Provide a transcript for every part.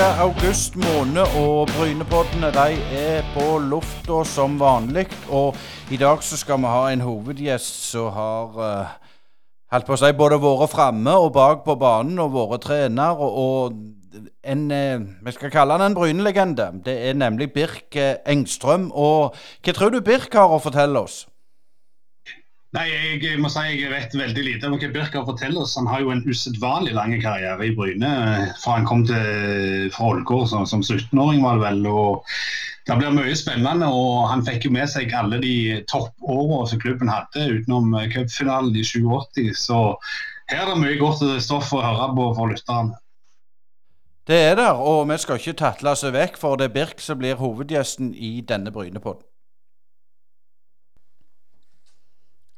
uke, august måned, og Brynepoddene de er på lufta som vanlig. Og i dag så skal vi ha en hovedgjest som har uh, på å si både vært framme og bak på banen og vært trener. Og, og en uh, Vi skal kalle han en Bryne-legende. Det er nemlig Birk uh, Engstrøm. Og hva tror du Birk har å fortelle oss? Nei, jeg må si jeg vet veldig lite om hva Birka forteller oss. Han har jo en usedvanlig lang karriere i Bryne. Fra han kom til fra Ålgård som, som 17-åring, var det vel. og Det blir mye spennende. og Han fikk jo med seg alle de toppårene som klubben hadde, utenom cupfinalen i 87. Så her er det mye godt stoff å høre på for lytterne. Det er der, og vi skal ikke tatle oss vekk, for det er Birk som blir hovedgjesten i denne Brynepodden.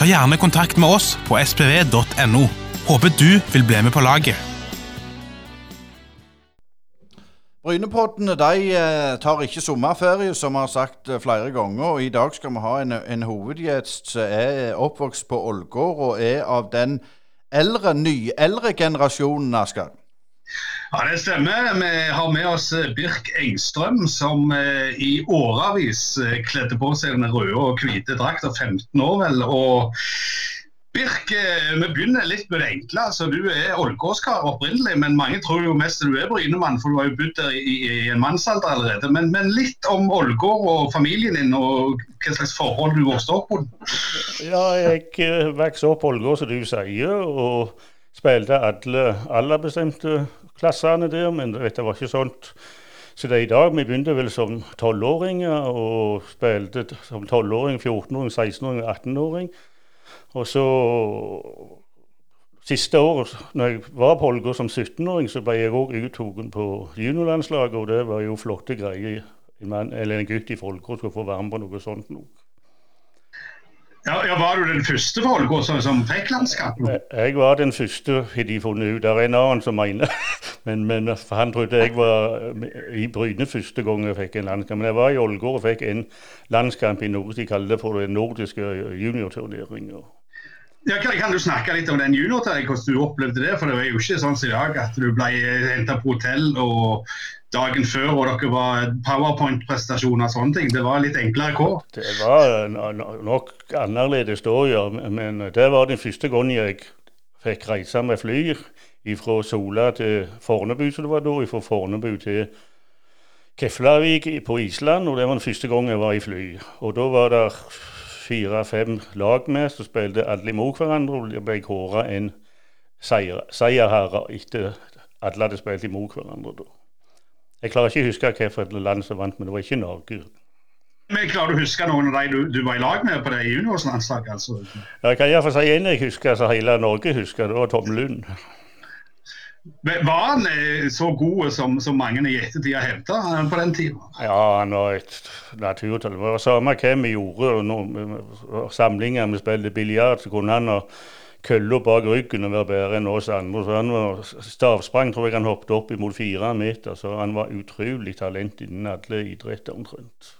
Ta gjerne kontakt med oss på spv.no. Håper du vil bli med på laget. Brynepoddene de eh, tar ikke sommerferie, som vi har sagt eh, flere ganger. og I dag skal vi ha en, en hovedgjest som er oppvokst på Ålgård og er av den eldre, nyeldre generasjonen, Asker. Ja, Det stemmer. Vi har med oss eh, Birk Engstrøm, som i årevis kledde på seg den røde og hvite drakta, 15 år vel. og Birk, eh, vi begynner litt med det enkle. Altså, du er ålgårdskar opprinnelig, men mange tror jo mest du er Brynemann, for du har jo bodd der i, i, en mannsalder allerede. Men, men litt om Ålgård og familien din, og hva slags forhold du vokste opp med? Ja, jeg eh, vokste opp på Ålgård, som du sier, og spilte alle alderbestemte klassene der. Men det var ikke sånt så det er i dag. Vi begynte vel som tolvåringer og spilte som tolvåring, 14-åring, 16-åring og 18-åring. Og så Siste året, når jeg var på Ålgård som 17-åring, så ble jeg òg uttatt på juniorlandslaget, og det var jo flotte greier. En, mann, eller en gutt i Ålgård skulle få være med på noe sånt. Noe. Ja, ja, Var du den første Ålgård som, som fikk landskapet? Jeg var den første, har de funnet ut. Det er en annen som mener men, men han trodde jeg var i Bryne første gang jeg fikk en landskamp. Men jeg var i Ålgård og fikk en landskamp i noe de kaller det for den nordiske juniorturneringa. Ja, kan, kan, du snakke litt om den juniortiden, hvordan du opplevde det? For det var jo ikke sånn som i dag at du ble henta på hotell og dagen før og dere var powerpoint-prestasjoner og sånne ting. Det var litt enklere kår? Det var nok annerledes da, ja. Men det var den første gangen jeg fikk reise med fly fra Sola til Fornebu, som det var da. Fra Fornebu til Keflavik på Island. Og det var den første gang jeg var i fly. Og da var det fire-fem lag med, så spilte alle imot hverandre. Og det ble kåra en seier, seierherre etter alle hadde spilt imot hverandre. da. Jeg klarer ikke å huske hvilket land som vant, men det var ikke Norge. Men Klarer du å huske noen av de du, du var i lag med på det juniorslandslaget? Altså? Ja, jeg kan iallfall si en jeg husker, som hele Norge husker. Det var Tom Lund. Var han eh, så god som, som mange i ettertid har hevda eh, på den tida? Ja, han var et naturtalent. Det var samme hva vi gjorde. Samlinger vi spilte biljard, så kunne han ha kølla bak ryggen og være bedre enn oss andre. Så han var Stavsprang tror jeg han hoppet opp imot fire meter, så han var utrolig talent innen alle idretter omtrent.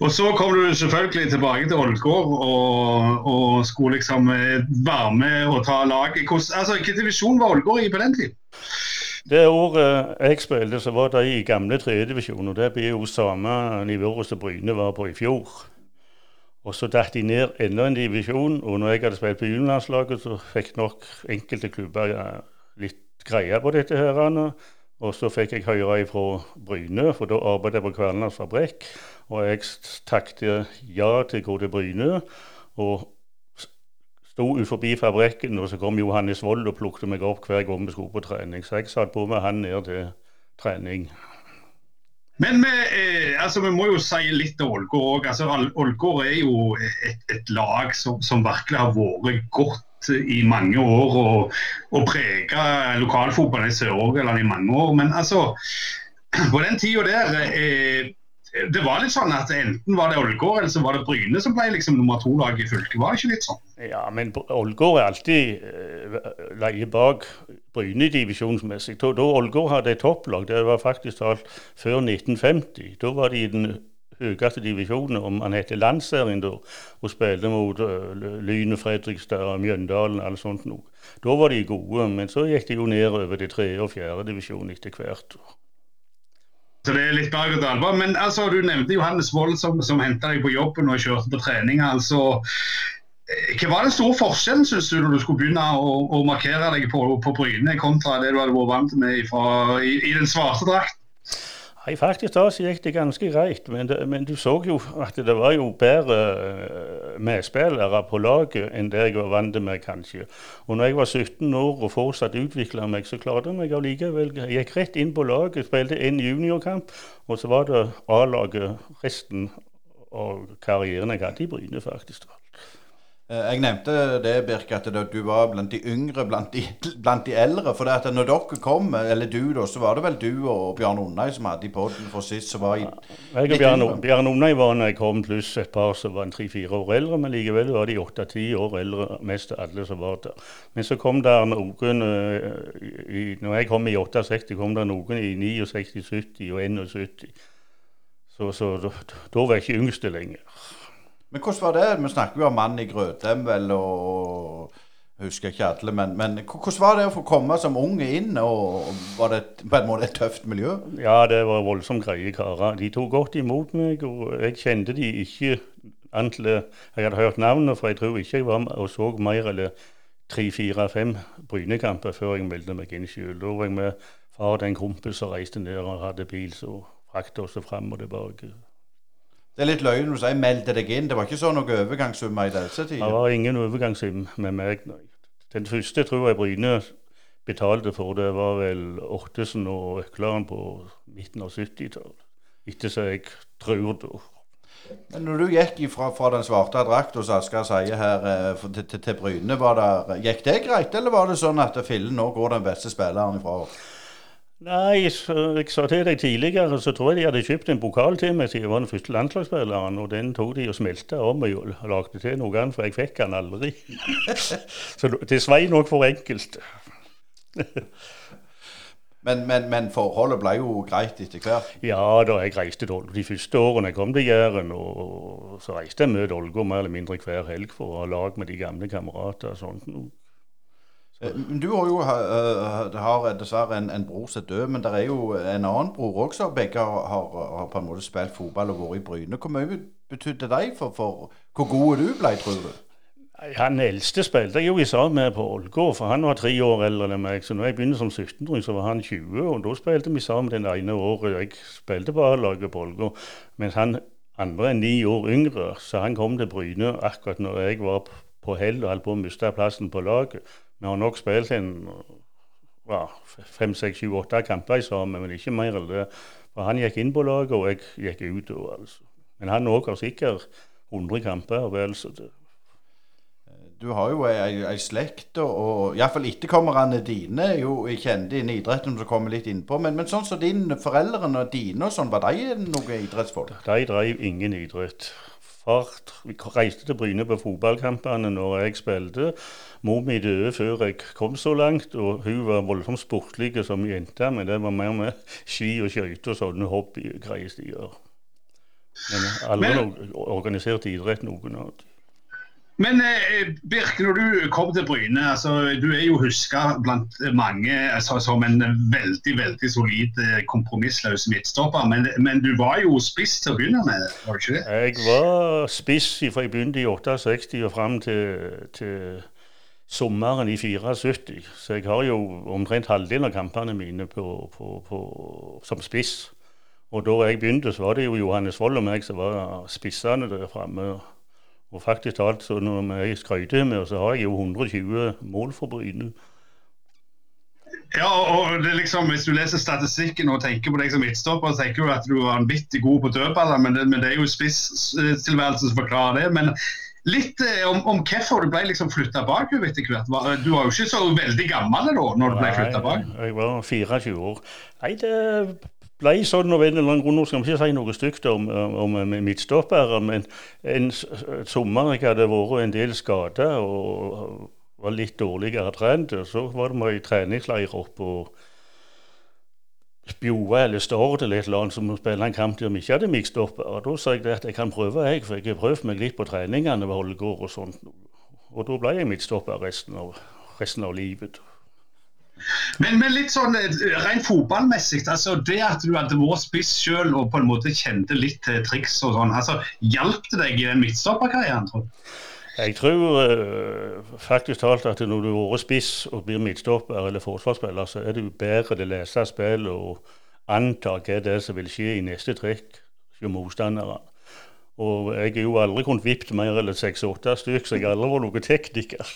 Og så kom du selvfølgelig tilbake til Ålgård og, og, skulle liksom eh, være med og ta laget. Altså, Hvilken divisjon var Ålgård i på den tid? Det året jeg spilte, så var det i gamle tredjedivisjon. Og det blir jo samme nivå som Bryne var på i fjor. Og så datt de ned enda en divisjon. Og når jeg hadde spilt på juniorlandslaget, så fikk nok enkelte klubber litt greie på dette. her. Og så fikk jeg høre fra Bryne, for da arbeidet jeg på Kvernelands fabrikk. Og jeg takket ja til til Bryne. Og sto utenfor fabrikken, og så kom Johannes Wold og plukket meg opp hver gang vi skulle på trening. Så jeg satt på med han ned til trening. Men vi, eh, altså, vi må jo si litt om Ålgård òg. Altså, Ålgård er jo et, et lag som, som, virkelig har vært godt i mange år og, og prega lokalfotballen i Sør-Rogaland i mange år. Men altså, på den tida der eh, det var litt sånn at enten var det Ålgård eller så var det Bryne som ble liksom nummer to-lag i fylket. Var det ikke litt sånn? Ja, men Ålgård er alltid eh, leie bak Bryne divisjonsmessig. Da Ålgård hadde et topplag, det var faktisk talt før 1950. Da var de i den høyeste divisjonen, om han heter Landsserien da, og spilte mot uh, Lyne, Fredrikstad, Mjøndalen, og alt sånt noe. Da var de gode, men så gikk de jo nedover til tredje og fjerde divisjon etter hvert. Så det er litt berg og dal Men altså, du nevnte Johannes Wold som, som henta deg på jobben og kjørte på trening. altså eh, hva var den store forskjellen synes du, når du skulle begynne å, å markere deg på, på Bryne, kontra det du hadde vært vant med fra, i, i, den svarte drakten? Nei, faktisk da så gikk det ganske greit. Men, men, du så jo at det var jo bedre uh, medspillere på laget enn det jeg var vant med, kanskje. Og når jeg var 17 år og fortsatt utvikla meg, så klarte jeg meg allikevel. Jeg gikk rett inn på laget, spilte en juniorkamp, og så var det A-laget resten av karrieren jeg hadde i Bryne, faktisk. Eh, jeg nevnte det, Birk, at du var blant de yngre, blant de, blant de eldre. For det at når dere kom, eller du da, så var det vel du og Bjørn Onnøy som hadde i poden for sist som var i Jeg og Bjørn, Bjørn Onnøy var når jeg kom, pluss et par som var tre-fire år eldre. Men likevel var de åtte-ti år eldre, mest alle som var der. Men så kom der noen eh, i, Når jeg kom i 68, kom det noen i 69, 70 og 71. Så, så da, da var jeg ikke yngste lenger. Men hvordan var det? Vi snakker jo om mannen i Grødem, vel, og husker ikke alle. Men, men, hvordan var det å få komme som unge inn? og Var det på en måte et tøft miljø? Ja, det var voldsomt greie karer. De tok godt imot meg, og jeg kjente de ikke antall Jeg hadde hørt navnet, for jeg tror ikke jeg var og så mer eller tre-fire-fem Brynekamper før jeg meldte meg inn sjøl. Da var jeg med far og en kompis som reiste ned og hadde bil så frakta oss fram og tilbake. Det er litt løgn når du sier 'meldte deg inn'. Det var ikke sånn noen overgangssummer i disse tider? Det var ingen overgangssum med meg. Den første tror jeg Bryne betalte for, det var vel Ottesen og Økleren på midten av 70-tallet. Ikke så jeg tror da. Men når du gikk fra, fra den svarte drakt hos Asker Seie her, eh, til, til, til Bryne, det, gikk det greit, eller var det sånn at Fillen nå går den beste spilleren ifra? Nei, så jeg sa til deg tidligere, så tror jeg de hadde kjøpt en pokal til meg siden jeg var den første landslagsspilleren, og den tok de og smelte om og lagde til noe annet, for jeg fikk den aldri. så det svei nok for enkelt. men, men, men, forholdet ble jo greit etter hvert? Ja da, jeg reiste til De første årene jeg kom til Jæren, og så reiste jeg med Ålgård mer eller mindre hver helg for å ha lag med de gamle kamerater og sånt. Eh, du har jo uh, har dessverre en, en bror som er død, men det er jo en annen bror også. Begge har, har, på en måte spilt fotball og vært i Bryne. Hvor mye betydde det for, for hvor god du ble, tror du? Han eldste spilte jeg jo sammen med på Ålgård, for han var tre år eldre enn meg. Så når jeg begynte som 17-åring, så var han 20, og da spilte vi sammen den ene året jeg spilte på A-laget på Ålgård. Mens han andre er ni år yngre, så han kom til Bryne akkurat når jeg var på hell og holdt på å miste plassen på laget. Vi har nok spilt en ja, fem, seks, sju, åtte kamper sammen, men ikke mer enn det. For han gikk inn på laget, og jeg gikk ut. Og, altså. Men han òg har sikkert 100 kamper. vel, så det du har jo ei, ei slekt, og, og iallfall etterkommerne dine jo kjente innen idretten, som kommer litt innpå. Men, men sånn som din foreldrene og dine og sånn, var de noen idrettsfolk? De drev ingen idrett. Far reiste til Bryne på fotballkampene når jeg spilte. Mor mi døde før jeg kom så langt, og hun var voldsomt sportlig som jente. Men det var mer med ski og skøyter og sånne gjør. Men alle men, organiserte idrett, noen av. Men eh, Birk, når du kom til Bryne, altså, du er jo huska blant mange altså, som en veldig veldig solid eh, kompromissløs midtstopper. Men, men, du var jo spiss til å begynne med, var du ikke det? Jeg var spiss fra jeg begynte i 68 og fram til, til sommeren i 74. Så jeg har jo omtrent halvdelen av kampene mine på, på, på, som spiss. Og da jeg begynte, så var det jo Johannes Wold og meg som var spissene der framme. Og faktisk talt, så når jeg skryter med, så har jeg jo 120 mål for Bryne. Ja, og det er liksom, Hvis du leser statistikken og tenker på deg som midtstopper, så tenker du at du er vanvittig god på dødballer, men, men, det er jo spisstilværelsen som forklarer det. Men litt eh, om, om hvorfor du ble liksom flytta bakover etter hvert. Du var jo ikke så veldig gammel da når du ble flytta bak? Jeg var 24 år. Nei, det ble sånn av en eller annen grunn. Skal vi ikke si noe stygt om, om, om midtstoppere, men en sommer jeg hadde vært en del skada og var litt dårligere trent, så var det i treningsleir oppe på Spjoa eller Stord eller et eller annet som spille en kamp vi ikke hadde midtstopper. Og da sa jeg at jeg kan prøve, jeg, for jeg har prøvd meg litt på treningene ved Hollegård og sånt. Og da ble jeg midtstopper resten resten av livet. Men, men, litt sånn eh, rent fotballmessig, altså det at du hadde vært spiss sjøl og på en måte kjente litt til triks og sånn, altså hjalp det deg i den midtstopperkarrieren, tror du? Jeg tror uh, faktisk talt at når du har vært spiss og blir midtstopper eller forsvarsspiller, så er det bedre å lese spillet og anta hva det er som vil skje i neste trekk hos motstandere. Og jeg har jo aldri kunnet vippet mer enn seks-åtte stykk, så jeg har aldri vært noen tekniker.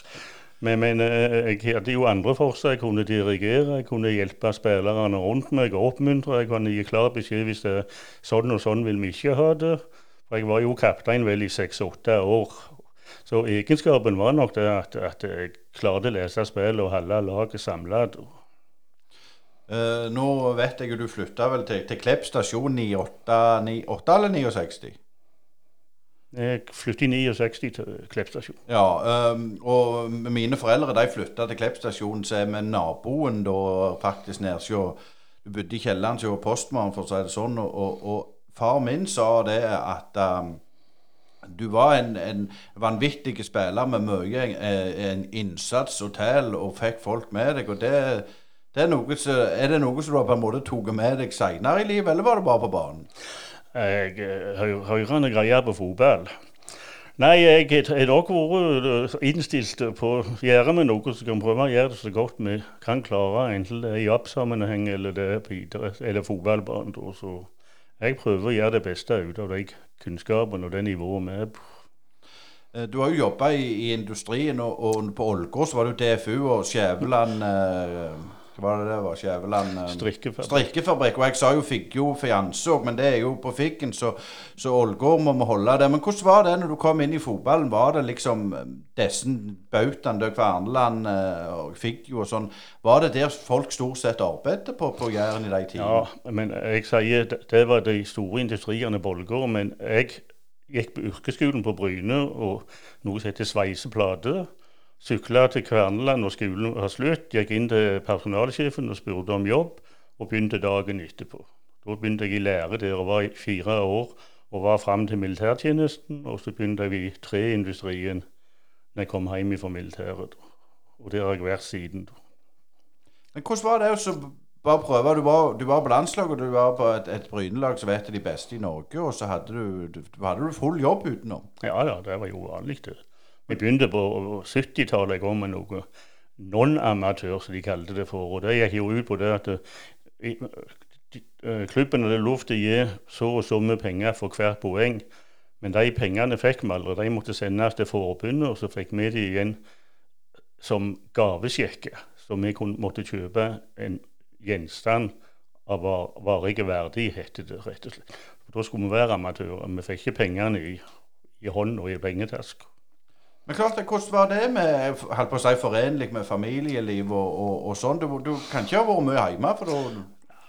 Men, men uh, jeg hadde jo andre for. Jeg kunne dirigere, jeg kunne hjelpe spillerne rundt meg og oppmuntre. Jeg kunne gi klar beskjed hvis det er sånn og sånn vil vi ikke ha det. For jeg var jo kaptein vel i seks-åtte år så egenskapen var nok det at, at jeg klarte å lese spillet og holde laget samla. Uh, nå vet jeg jo du flytta vel til, til Klepp stasjon i 8, 9, 8 eller 69? Jeg flyttet i 69 til Klepp stasjon. Ja, um, og mine foreldre de flytta til Klepp stasjon, så er vi naboen da faktisk nedsjå. Du bodde i kjelleren hos postmannen, for å si det sånn. Og, og, og far min sa det at um, du var en, en vanvittig spiller med mye eh, en innsats og tæl og fikk folk med deg. og det, det er, noe, er, det noe som du på en måte tatt med deg senere i livet, eller var det bare på banen? Jeg har høyrende greier på fotball. Nei, jeg har nok vært eh, innstilt på å gjøre med noe som kan prøve å gjøre det så godt vi kan klare, enten det er i jobbsammenheng eller det er på idrett, eller fotballbanen. Så jeg prøver å gjøre det beste ut av de kunnskapene og det nivået vi er på. Eh, du har jo jobba i, i, industrien, og, og på Ålgård så var du DFU og Skjæveland eh, Hva var det det var? Skjæveland eh, Strikkefabrikk. Strikkefabrikk. Og jeg sa jo Figgjo Fianse men det er jo på Figgen, så, så Ålgård må vi holde det. Men hvordan var det når du kom inn i fotballen? Var det liksom eh, disse bautaene, Kverneland og Figgjo og sånn, var det der folk stort sett arbeidet på, på Jæren i de tidene? Ja, men jeg sier det var de store industriene på Ålgård. Men jeg gikk på yrkesskolen på Bryne og noe som heter sveiseplate. Sykla til Kverneland når skolen var slutt, gikk inn til personalsjefen og spurte om jobb, og begynte dagen etterpå. Da begynte jeg i lære der og var i fire år og var fram til militærtjenesten. Og så begynte jeg i treindustrien når jeg kom hjem fra militæret. Og der har jeg vært siden. Men Hvordan var det å bare prøve. Du var, du var på landslaget, og du var på et, et Brynelag som var et av de beste i Norge. Og så hadde du, du, hadde du full jobb utenom. Ja, ja, det var jo vanlig. det. Vi begynte på 70-tallet en gang med noe non-amatør, som de kalte det for. Og det gikk jo ut på det at eh, eh, klubben hadde lov til å gi så og så mye penger for hvert poeng. Men de pengene fikk vi aldri. De måtte sendes til forbundet, og så fikk vi de igjen som gavesjekker. Så vi kunne, måtte kjøpe en gjenstand av varig verdi, heter det rett og slett. Da skulle vi være amatører. Vi fikk ikke pengene i, i hånd og i pengetaska. Men klart, Hvordan var det med holdt på å si, forenlig med familieliv og, og, og sånn? Du, du, kan ikke ha vært mye hjemme? for da...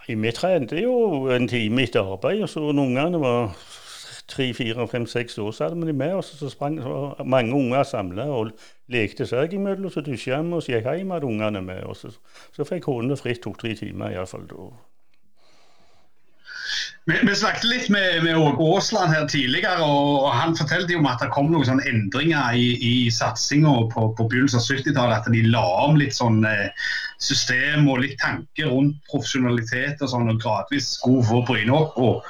Vi trente jo en time etter arbeid, og så når ungene var tre, fire, fem, seks år, så hadde vi dem med oss. Så sprang så mange unger samla og lekte seg imellom. Så dusja vi og gikk hjem med ungene med oss. Så, så fikk hundene fritt to-tre timer iallfall da. Vi, vi, snakket litt med, med Aasland her tidligere, og han fortalte om at det kom noen sånne endringer i, i satsinga på, på begynnelsen av 70-tallet. At de la om litt sånn eh, system og litt tanke rundt profesjonalitet og sånn, og gradvis skulle få Bryne opp. Og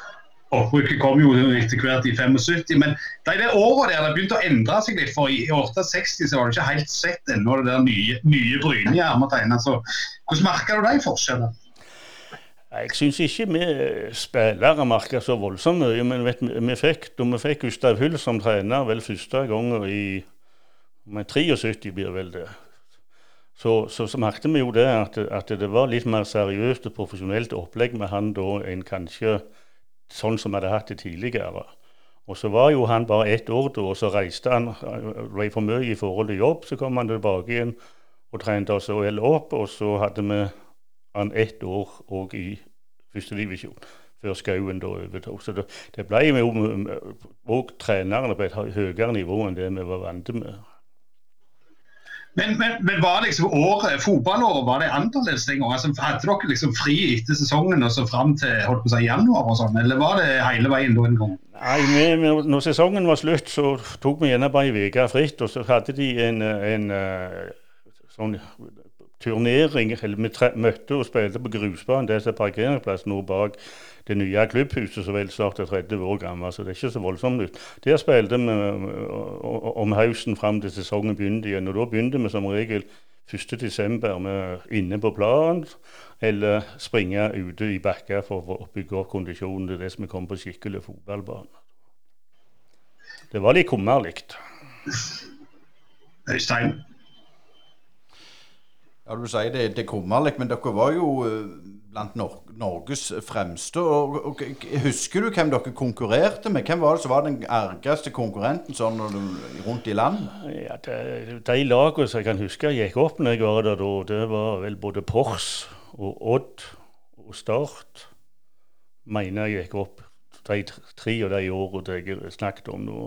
opprykket kom jo etter hvert i 75. Men de der åra der det begynte å endre seg litt. For i 68 så var det ikke helt sett ennå det der nye, nye Bryne i hermetegn. Hvordan merka du de forskjellene? Jeg syns ikke vi spillere merka så voldsomt mye, men vet, vi fikk, da vi fikk Gustav Hull som trener vel første gangen i men 73 blir vel det. Så, så, så merket vi jo det at, at, det var litt mer seriøst og profesjonelt opplegg med han da enn kanskje sånn som vi hadde hatt det tidligere. Og så var jo han bare ett år da, og så reiste han ble for mye i forhold til jobb. Så kom han tilbake igjen og trente oss vel opp, og så hadde vi han ett år òg i førstedivisjon. Før Skauen da overtok. Så det, det ble jo òg trenerne på et høyere nivå enn det vi var vant med. Men, men, men, var liksom året, fotballåret var det annerledes den gangen? Altså, hadde dere liksom fri etter sesongen og så fram til holdt på å si, januar, og sånn, eller var det hele veien da en gang? Nei, vi, Når sesongen var slutt, så tok vi gjerne bare ei uke fritt. Og så hadde de en, en, en sånn turnering. eller Vi møtte og spilte på grusbanen, det er parkeringsplassen nå bak det nye klubbhuset som vel snart er 30 år gammelt, så det er ikke så voldsomt nytt. Der spilte vi om høsten fram til sesongen begynte igjen. og Da begynte vi som regel 1.12. med inne på planen, eller springe ute i bakker for å bygge opp kondisjonen til det som vi kom på skikkelig fotballbane. Det var litt kummerlig. Øystein? Ja, du sier det, det er kummerlig, men dere var jo eh, blant Nor Norges fremste. Og, og, husker du hvem dere konkurrerte med? Hvem var det som var den argeste konkurrenten sånn rundt i land? Ja, De, de lagene som jeg kan huske gikk opp når jeg var der da, det var vel både Pors og Odd og Start. Mener jeg gikk opp de tre av de årene jeg snakket om nå.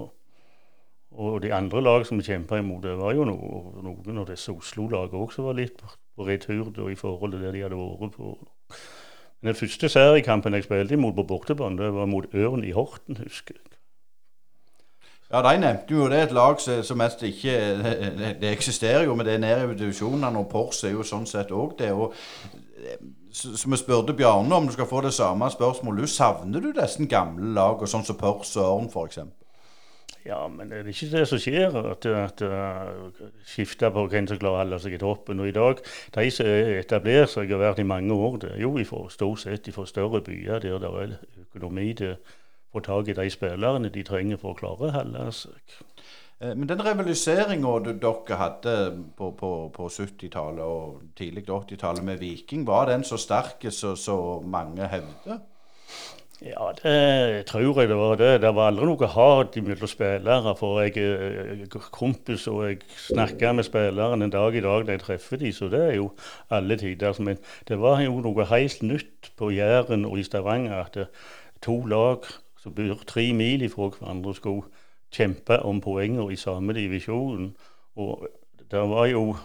Og de andre lag som vi kjempa imot, det var jo noen av disse Oslo-lagene også var litt på retur i forhold til det de hadde vært på. Men Den første seriekampen jeg spilte imot på bortebane, det var mot Ørn i Horten, husker jeg. Ja, De nevnte jo det et lag som mest ikke det, eksisterer jo, men det er nede i divisjonene, og Pors er jo sånn sett òg det. og så vi spurte Bjarne om du skal få det samme spørsmålet. Savner du disse gamle lagene, sånn som Pors og Ørn f.eks.? Ja, men det er ikke det som skjer, at, at uh, skifter på hvem som klarer å holde seg i toppen. Og i dag, de som etablerer seg og har vært i mange år, det er jo ifra, stort sett fra større byer der det er økonomi til å få tak i de spillerne de trenger for å klare å holde seg. Eh, men den rivaliseringa dere hadde på, på, på 70-tallet og tidlig 80-tallet med Viking, var den så sterk som mange hevder? Ja, det tror jeg det var det. Det var aldri noe hat mellom spillere. For jeg er kompis, og jeg snakker med spillerne en dag i dag når jeg treffer dem, så det er jo alle tider. Men det var jo noe helt nytt på Jæren og i Stavanger at to lag som bor tre mil ifra hverandre, skulle kjempe om poenger i samme divisjon. Og det var jo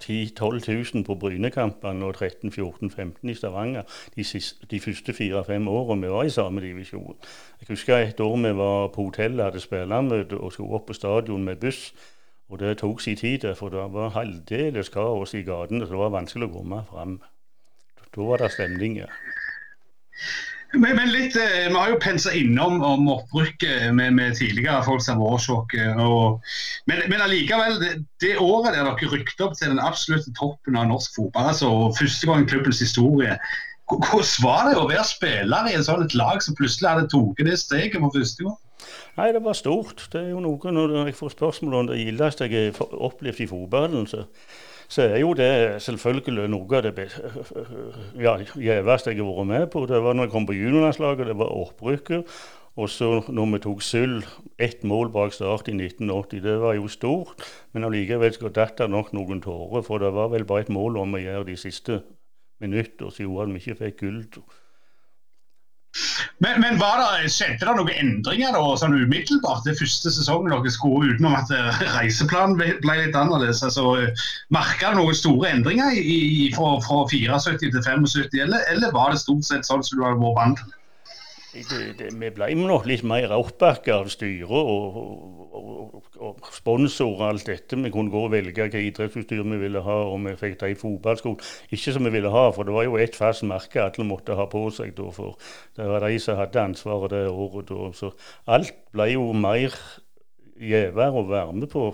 10 000-12 000 på Brynekampene og 13 14 15 i Stavanger de, siste, de første fire-fem årene vi var i samme divisjon. Jeg husker et år vi var på hotellet, hadde spillermøte og skulle opp på stadion med buss. Og det tok sin tid, for det var halvdeles kaos i gatene, så det var vanskelig å komme fram. Da var det stemning, ja. Men, men litt, eh, Vi har jo pensa innom om opprykket med, med, tidligere folk som har Men, men allikevel, det, det, året der dere rykket opp til den absolutte toppen av norsk fotball, altså første gang i klubbens historie, hvordan var det å være spiller i en sånn et lag som plutselig hadde tatt det steget for første gang? Nei, det var stort. Det er jo noe når jeg får spørsmål om det gildeste jeg har opplevd i fotballen. så så er jo det selvfølgelig noe av det ja, gjeveste jeg har vært med på. Det var når jeg kom på juniorlandslaget, det var opprykket. Og så når vi tok sølv, ett mål bak start i 1980, det var jo stort. Men allikevel datt det nok noen tårer, for det var vel bare et mål om å gjøre de siste minutter så gjorde at vi ikke fikk gull. Men, men det, skjedde det noen endringer da, sånn umiddelbart det første sesongen dere skulle, utenom at eh, reiseplanen ble, litt annerledes? altså Merka det noen store endringer i, i, fra, fra 74 til 75, eller, eller, var det stort sett sånn som du hadde vært vant til? Det, det, vi ble nok litt mer oppbakka av styret og, og, og, og sponsorer alt dette. Vi kunne gå og velge hvilket idrettsutstyr vi ville ha, og vi fikk det i fotballskolen. Ikke som vi ville ha, for det var jo ett fast merke alle måtte ha på seg. Da, for Det var de som hadde ansvaret det året. Da. Så alt ble jo mer gjevere å være med på.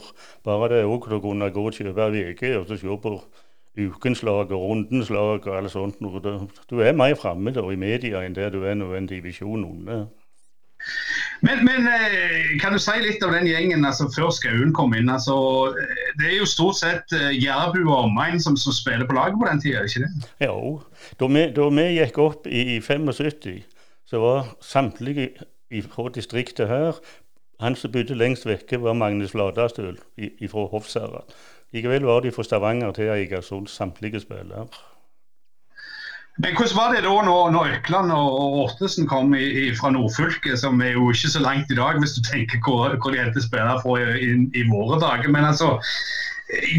Bare det òg å kunne gå og kjøpe VG og så se på ukens lag og rundens lag og alt sånt. Du er mer framme i media enn det du er nå en divisjon under. Men, men, eh, kan du si litt av den gjengen altså, før Skauen kom inn? Altså, det er jo stort sett Jærbu og omegn som, som, spiller på laget på den tida, ikke det? Jo. Da vi, da vi gikk opp i, i 75, så var samtlige fra distriktet her Han som bodde lengst vekke, var Magnus Ladastøl fra Hofsæra. Likevel var de fra Stavanger til Eigersund, samtlige spillere. Men hvordan var det da når, når Økland og Ortesen kom i, i, fra nordfylket, som er jo ikke så langt i dag, hvis du tenker hvor, hvor de endte spillere fra i, i, våre dager. Men altså,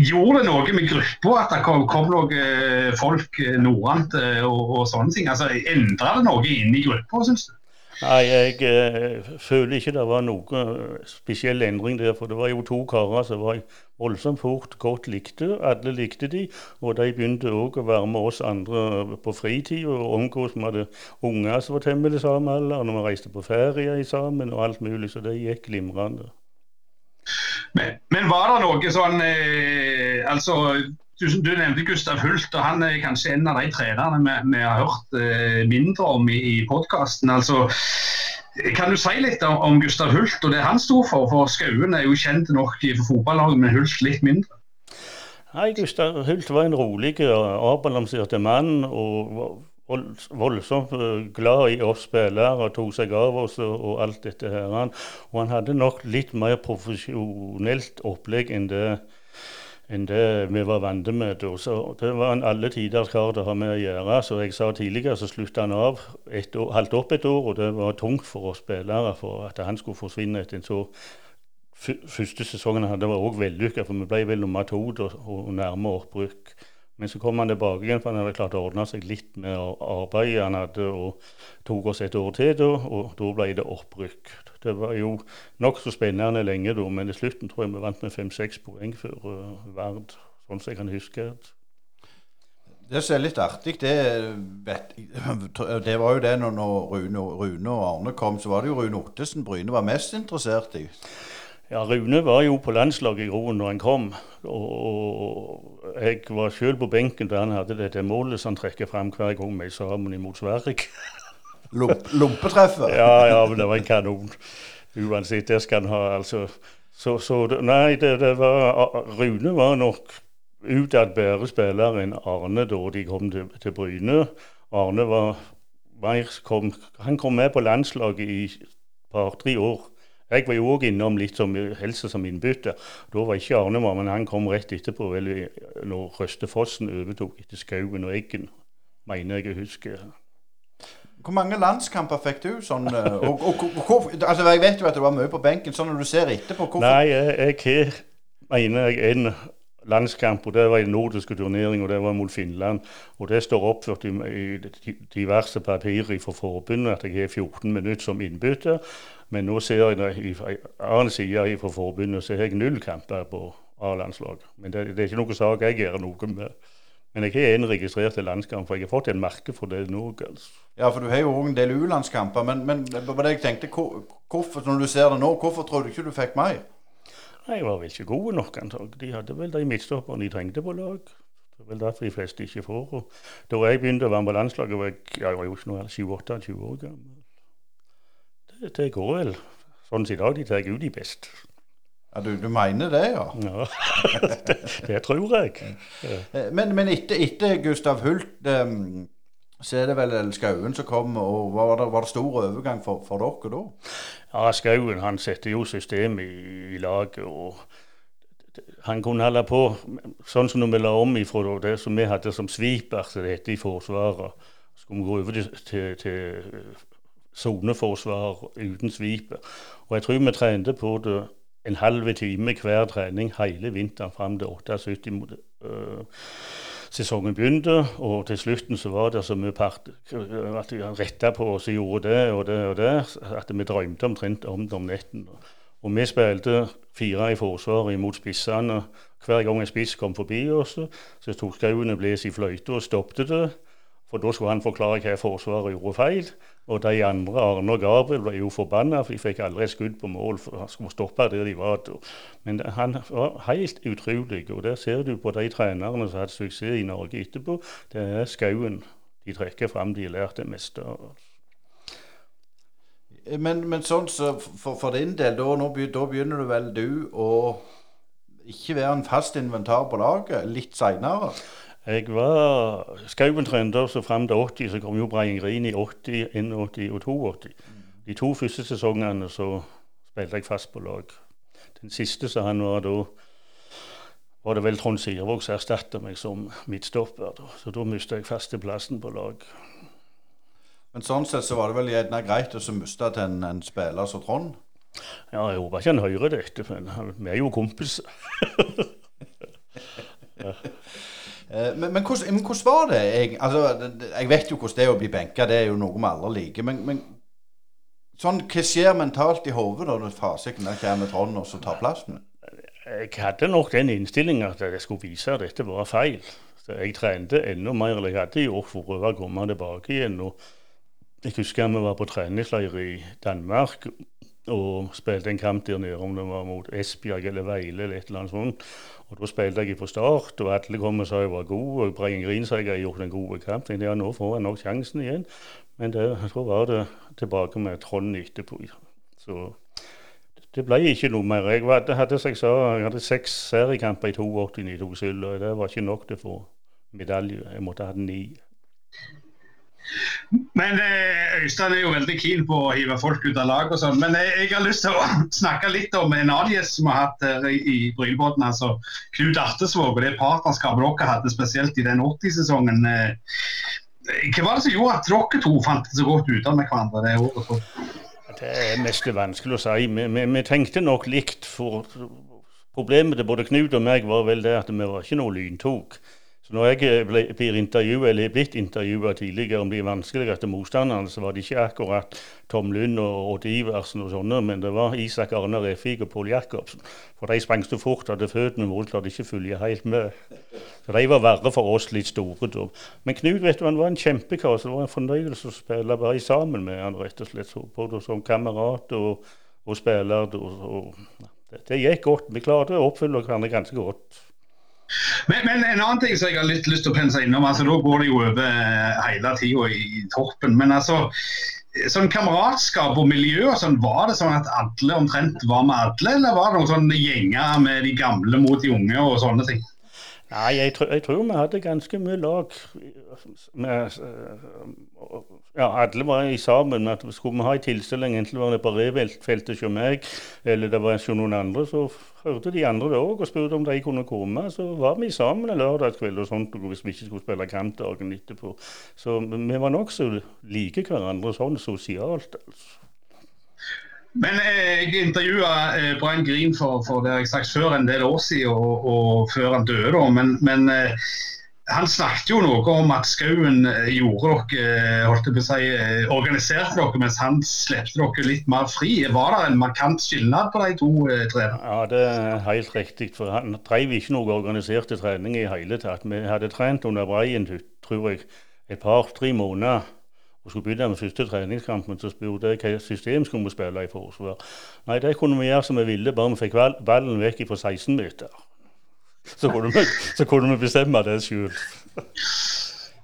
gjorde det noe med gruppa at det kom, kom noen eh, folk nordant eh, og, og, sånne ting? Altså, Endra det noe inni gruppa, syns du? Nei, jeg eh, føler ikke det var noen spesiell endring der. For det var jo to karer som var voldsomt fort godt likte. Alle likte de, og de begynte òg å være med oss andre på fritid og omgås. Vi hadde unger som var temmelig samme alder, når vi reiste på ferie sammen og alt mulig. Så det gikk glimrende. Men, men var det noe sånn eh, Altså du, du, nevnte Gustav Hult, og han er kanskje en av de trenerne vi, vi har hørt eh, mindre om i, i podkasten. Altså, kan du si litt om, om, Gustav Hult og det han sto for? For Skauen er jo kjent nok for fotballaget, men Hult litt mindre. Nei, Gustav Hult var en rolig og avbalansert mann. og voldsomt eh, glad i oss spillere og tok seg av oss og, og alt dette her. Og han hadde nok litt mer profesjonelt opplegg enn det enn det vi var vant med. Så det var en alle tiders kar å ha med å gjøre. Så jeg sa tidligere så slutta han av et år, halvt opp et år, og det var tungt for oss spillere for at han skulle forsvinne etter en så Første sesongen hadde var òg vellykka, for vi ble vel nummer to og, og nærme opprykk. Men så kom han tilbake igjen, for han hadde klart å ordne seg litt med arbeidet han hadde, og tok oss et år til da, og da ble det opprykk. Det var jo nokså spennende lenge da, men i slutten tror jeg vi vant med fem-seks poeng før uh, Vard, sånn som jeg kan huske. Det som er litt artig, det, det var jo det når, Rune, Rune, og Arne kom, så var det jo Rune Ottesen Bryne var mest interessert i. Ja, Rune var jo på landslaget i Roen når han kom. Og jeg var selv på benken da han hadde dette målet som han trekker fram hver gang vi er sammen imot Sverige. Lompetreffet? ja, ja, men det var en kanon. Uansett, det skal han ha, altså. Så, så nei, det, det, var Rune var nok utad bedre spiller enn Arne da de kom til, til Bryne. Arne var mer kom, Han kom med på landslaget i et par-tre år. Jeg var jo òg innom litt som helse som innbytter. Da var ikke Arne med, men han kom rett etterpå, vel, når Røstefossen overtok etter Skauen og Eggen, mener jeg å huske. Hvor mange landskamper fikk du? sånn, eh, og, og, og, altså Jeg vet jo at du var mye på benken. sånn når du ser etterpå hvorfor? Nei, jeg har, mener jeg, en landskamp, og det var en nordisk turnering, og det var mot Finland. Og det står oppført i, i diverse papirer fra forbundet at jeg har 14 minutter som innbytter. Men nå ser jeg i annen side fra forbundet så har jeg null kamper på A-landslaget. Men det, det, er ikke noe sak jeg gjør noe med. Men jeg har én registrert landskamp, for jeg har fått en merke for det nå. Altså. Ja, for du har jo òg en del U-landskamper. Men, men det jeg tenkte, hvorfor, når du ser det nå, hvorfor tror du ikke du fikk mer? Nei, Jeg var vel ikke god nok, antagelig. De hadde vel de midtstopperne de trengte på lag. Det er vel derfor de fleste ikke får. Og da jeg begynte å være på landslaget, var jeg, jeg var jo ikke noe 27-28 år gammel det, det går vel sånn som i dag. De tar ut de best. Ja, du, du mener det, ja? Ja, det, det tror jeg. Ja. Eh, men, men etter, etter, Gustav Hult um, så er det vel Skauen som kom, og var det, var det stor overgang for, for, dere da? Ja, Skauen han setter jo systemet i, i laget. og han kunne holde på sånn som når vi la om ifra det som vi hadde som sviper, som det heter i Forsvaret. Skulle vi gå over til, til, til soneforsvar uten sviper. Og jeg tror vi trente på det en halv time hver trening hele vinteren fram til 78 mot uh, sesongen begynte, og til slutten så var det så mye part, at vi retta på oss og gjorde det og det og det, at vi drømte omtrent om det om netten. Og vi spilte fire i forsvaret imot spissene. Hver gang en spiss kom forbi oss, så tok Skauen en bles i fløyta og stoppet det. For da skulle han forklare hva Forsvaret gjorde feil. Og de andre, Arne og Gabriel, ble jo forbanna, for de fikk aldri et skudd på mål. for Han skulle stoppe der de var. Men han var helt utrolig. Og der ser du på de trenerne som hatt suksess i Norge etterpå. Det er Skauen de trekker fram. De har lært det meste. Men, men sånn så for, for din del, da, nå, da begynner du vel du å ikke være en fast inventar på laget litt seinere? Jeg var Skauen trente så fram til 80, så kom jo Green i 80, 81 og 82. De to første sesongene så spilte jeg fast på lag. Den siste så han var da var det vel Trond Sirvåg som erstatta meg som midtstopper. Da. Så da mista jeg fasteplassen på lag. Men sånn sett så var det vel gjerne greit å miste til en, en, spiller som Trond? Ja, jeg håper ikke han hører dette, men vi er jo kompiser. ja. Eh, men, men, hvordan, men, hvordan, var det? Jeg, altså, jeg vet jo hvordan det er å bli benka, det er jo noe vi alle liker. Men, men sånn, hva skjer mentalt i hodet når fasiten kommer Trond og så tar plassen? Jeg hadde nok den innstillinga at jeg skulle vise at dette var feil. Så jeg trente enda mer enn jeg hadde gjort for å prøve å komme tilbake igjen. Og jeg husker vi var på treningsleir i Danmark og spilte en kamp der nede, om det var mot Esbjerg eller Veile eller et eller annet sånt. Og Da spilte jeg på start, og alle kom og sa jeg var god. og Breien Grin sa jeg har gjort en god kamp. Jeg ja, nå får jeg nok sjansen igjen. Men det, så var det tilbake med Trond etterpå. Så det ble ikke noe mer. Jeg hadde, hadde, jeg sa, jeg hadde seks seriekamper i 82 i to sølv, og det var ikke nok til å få medalje. Jeg måtte ha ni. Men eh, Øystein er jo veldig keen på å hive folk ut av lag og sånn. Men jeg, jeg, har lyst til å snakke litt om en annen gjest som vi har hatt her i, i Brynbåten. Altså Knut Artesvåg og det partnerskapet dere hadde spesielt i den 80-sesongen. Eh, hva var det som gjorde at dere to fant det så godt ut av med hverandre det året? Det er mest vanskelig å si. Vi, vi, vi tenkte nok likt. for Problemet til både Knut og meg var vel det at vi var ikke noe lyntok. Så når jeg eh, ble, blir intervjuet, eller er blitt intervjua tidligere om de vanskeligste motstanderne, så var det ikke akkurat Tom Lund og Odd Iversen og sånne, men det var Isak Arne Refik og Pål Jacobsen. For de sprang så fort at føttene våre klarte ikke følge helt med. Så de var verre for oss litt store da. Men Knut vet du, han var en kjempekar, så det var en fornøyelse å spille bare sammen med han rett og slett. Både som kamerat og, og spiller. Og, og, det, det gikk godt. Vi klarte å oppfylle hverandre ganske godt. Men, men, en annen ting som jeg har litt lyst til å pense innom, altså da går det jo over eh, hele tida i toppen. Men altså, sånn kameratskap og miljø sånn, var det sånn at alle omtrent var med alle, eller var det noen sånn gjenger med de gamle mot de unge og sånne ting? Nei, jeg, jeg tror vi hadde ganske mye lag. Med, ja, alle var i sammen. at Skulle vi ha en tilstelning, enten var det på Reveltfeltet hos meg, eller det var hos noen andre, så hørte de andre det òg og spurte om de kunne komme. Så var vi sammen en lørdagskveld og sånt, hvis vi ikke skulle spille kamp dagen etterpå. Så vi var nokså like hverandre sånn sosialt. altså. Men eh, jeg intervjua eh, Brian Green for, for, det jeg sagt før en del år siden, og, og før han døde. Men, men eh, han snakket jo noe om at Skauen gjorde dere, holdt på å si, organiserte dere mens han slepte dere litt mer fri. Var det en markant skilnad på de to trenerne? Ja, det er helt riktig. For han drev ikke noe organiserte trening i hele tatt. Vi hadde trent under Brian, tror jeg, et par-tre måneder og skulle begynne med første treningskampen, så spurte jeg hva system skulle vi spille i forsvar. Nei, det kunne vi gjøre som vi ville, bare vi fikk ballen vekk fra 16 meter. Så kunne vi, så kunne vi bestemme det sjøl.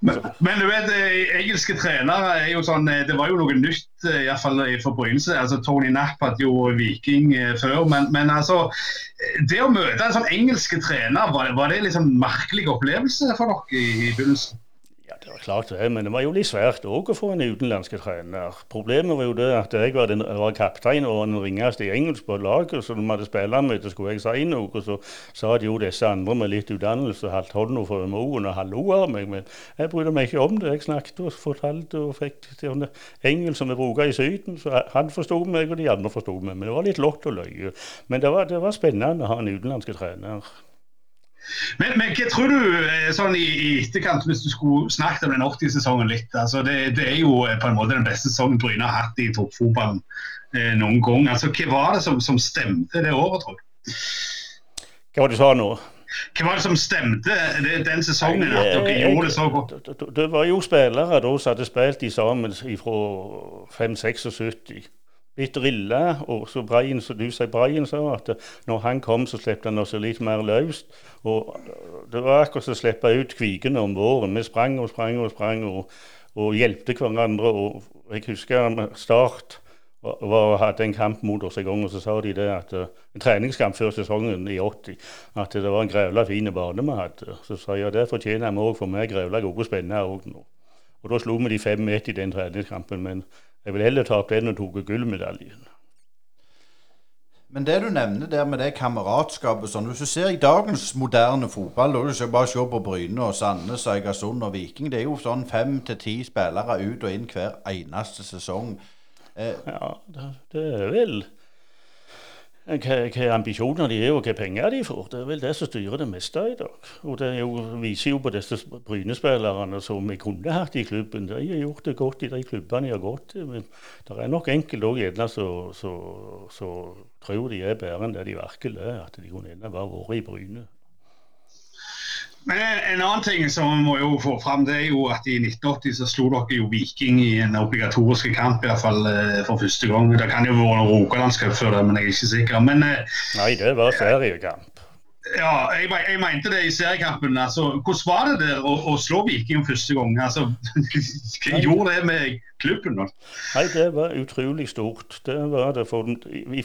Men, men, du vet, eh, engelske trenere er jo sånn eh, Det var jo noe nytt, eh, iallfall for begynnelsen. Altså, Tony Napp hadde jo Viking før. Men, men, altså Det å møte en sånn engelske trener, var, var det liksom merkelig opplevelse for dere i, i begynnelsen? Klart det, men det var jo litt svært òg å få en utenlandsk trener. Problemet var jo det at jeg var, den, var kaptein og den ringeste i engelsk på laget, så når vi hadde spillermøte, skulle jeg si noe. Og så sa de jo disse andre med litt utdannelse holdt hånda for moen og hallo av meg. Men jeg brydde meg ikke om det. Jeg snakket og fortalte og fikk til engelsk som vi bruker i Syden. Så han forsto meg, og de andre forsto meg. Men det var litt lott og løye. Men det var, det var spennende å ha en utenlandsk trener. Men, men, hva tror du eh, sånn i, i etterkant, hvis du skulle snakket om den 80-sesongen litt? altså det, det, er jo eh, på en måte den beste sesongen Bryne har hatt i toppfotballen eh, noen gang. altså Hva var det som, som stemte det året, tror du? Hva var det du sa nå? Hva var det som stemte det, den sesongen? at dere gjorde det så godt? Det, det var jo spillere da som hadde spilt sammen fra 5-76 litt Ille Og så Brian, så du sier Brian sa at når han kom, så slapp han oss litt mer løst. Og det var akkurat som å slippe ut kvikene om våren. Vi sprang og sprang og sprang og, og hjelpte hverandre. Og jeg husker Start var, hadde en kamp mot oss en gang, og så sa de det at en treningskamp før sesongen i 80 at det var en grevla fin bane vi hadde. Så sa jeg det fortjener vi òg, for vi er grevla gode og spennende òg nå. Og da slo vi de 5-1 i den treningskampen. men jeg vil heller ta opp den og tok gullmedaljen. Men det du nevner der med det kameratskapet sånn, Hvis du ser i dagens moderne fotball, da du bare se på Bryne og Sandnes og Egersund og Viking Det er jo sånn fem til ti spillere ut og inn hver eneste sesong. Eh, ja, det, det er vel hva ambisjoner de er og hva penger de får. Det er vel det som styrer det meste i dag. Og det jo, viser jo på disse Bryne-spillerne som vi kunne hatt i klubben. De har gjort det godt i de klubbene de har gått til. Men det er nok enkelte òg gjerne som tror de er bedre enn det de virkelig er. At de kunne gjerne bare vært i Bryne. Men En annen ting som vi må jo få fram, det er jo at i 1980 så slo dere jo Viking i en obligatorisk kamp, i hvert fall eh, for første gang. Det kan jo være Rogalandscup før det, men jeg er ikke sikker. Men, eh, Nei, det var seriekamp. Ja, jeg, jeg, mente det i seriekampen. Altså, hvordan var det der å, å slå Viking første gang? Altså, hva gjorde det med klubben? Nei, Det var utrolig stort. Det var det. For,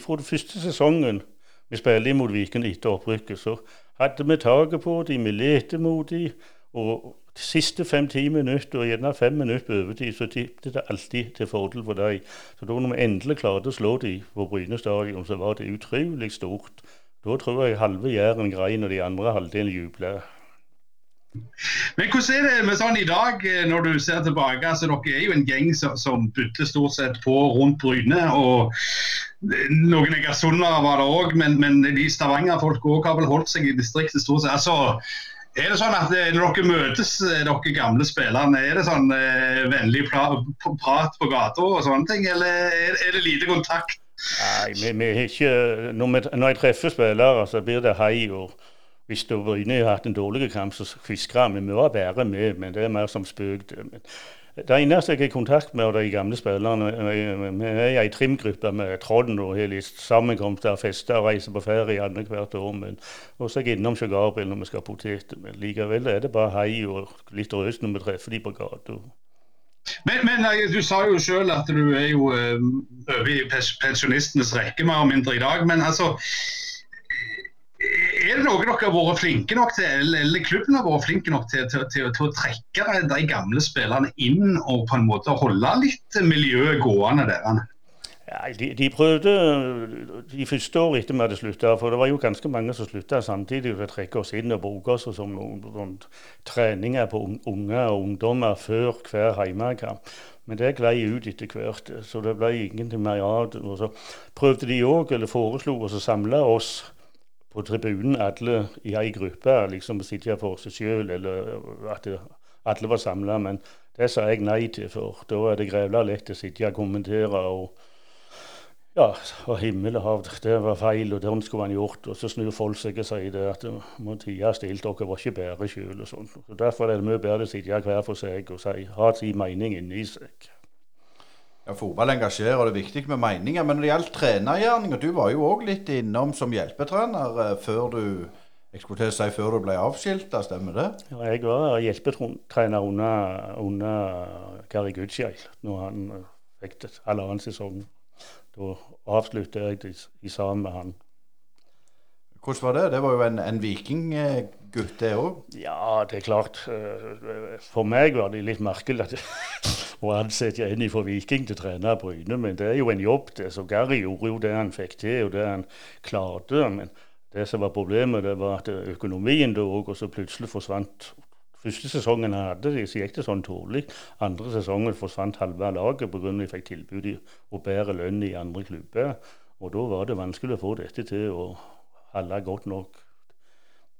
fra den første sesongen vi spilte imot Viking etter opprykket, så hadde vi taket på dem, vi lette mot dem. Og de siste fem-ti minutter, og gjerne fem minutter på overtid, så tippet det alltid til fordel for dem. Så da når vi endelig klarte å slå dem på Bryne stadion, så var det utrolig stort. Da tror jeg halve Jæren grein, og de andre halvdelen jubla. Men hvordan er det med sånn i dag, eh, når du ser tilbake? altså Dere er jo en gjeng som, som bytter stort sett på rundt Bryne. og Noen egersunder var det òg, men, men de Stavanger-folk har vel holdt seg i distriktet stort sett. altså er det sånn at eh, Når dere møtes, eh, dere gamle spillerne, er det sånn eh, vennlig pra prat på gata og sånne ting, eller er, er det lite kontakt? Nei, vi, vi ikke, når, vi, når, jeg treffer spillere, så blir det hei. og hvis du var inne har hatt en dårlig kamp, så kvisker vi. Var bedre med, men det er mer som spøk. Det eneste jeg er i kontakt med, de gamle spillerne Vi er i ei trimgruppe med Trond og har litt sammenkomster, fester og reiser på ferie annethvert år. Men også er jeg innom Sjøgarbil når vi skal ha poteter. Men likevel er det bare hei og litt røst når vi treffer de på gata. Men, men, du sa jo selv at du er jo uh, over i pensjonistenes rekke mer og mindre i dag. Men altså er det noe dere har vært flinke nok til, eller klubben har vært flinke nok til, til, til, til å trekke de gamle spillerne inn og på en måte holde litt miljøet gående der? Ja, de, de, prøvde de første året etter vi hadde slutta, for det var jo ganske mange som slutta samtidig. å trekke oss inn og bruke oss som noen, noen treninger på unge og ungdommer før hver heimekamp. Men det glei ut etter hvert, så det ble ingenting mer av det. Så prøvde de òg, eller foreslo oss å samle oss på tribunen alle i ei gruppe liksom sitte for seg sjøl, eller at alle var samla. Men det sa jeg nei til, for da er det grevla lett å sitte og kommentere. og ja, og himmel og hav, det var feil, og den skulle man gjort. Og så snur folk seg og sier det at må tie stille, dere var ikke bedre sjøl. Derfor er det mye bedre å sitte hver for seg og si, ha sin mening inni seg. Ja, Fotball engasjerer, og det er viktig med meninger. Men når det gjaldt trenergjerninger, du var jo òg litt innom som hjelpetrener eh, før du jeg skulle til å si før du ble avskilta, stemmer det? Ja, jeg var hjelpetrener under, under Kari Gudskjell når han eh, fikk det halvannen sesong. Da avsluttet jeg det i sammen med han. Hvordan var det? Det var jo en, en vikinggutt, det òg? Ja, det er klart. Eh, for meg var det litt merkelig at å ansette en fra Viking til trener Bryne. Men det er jo en jobb, det. Så Gary gjorde jo det han fikk til, og det han klarte. Men det som var problemet, det var at økonomien da òg, og så plutselig forsvant Første sesongen han hadde det, så gikk det sånn tålelig. Andre sesongen forsvant halve laget pga. de fikk tilbud og bedre lønn i andre klubber. Og da var det vanskelig å få dette til å holde godt nok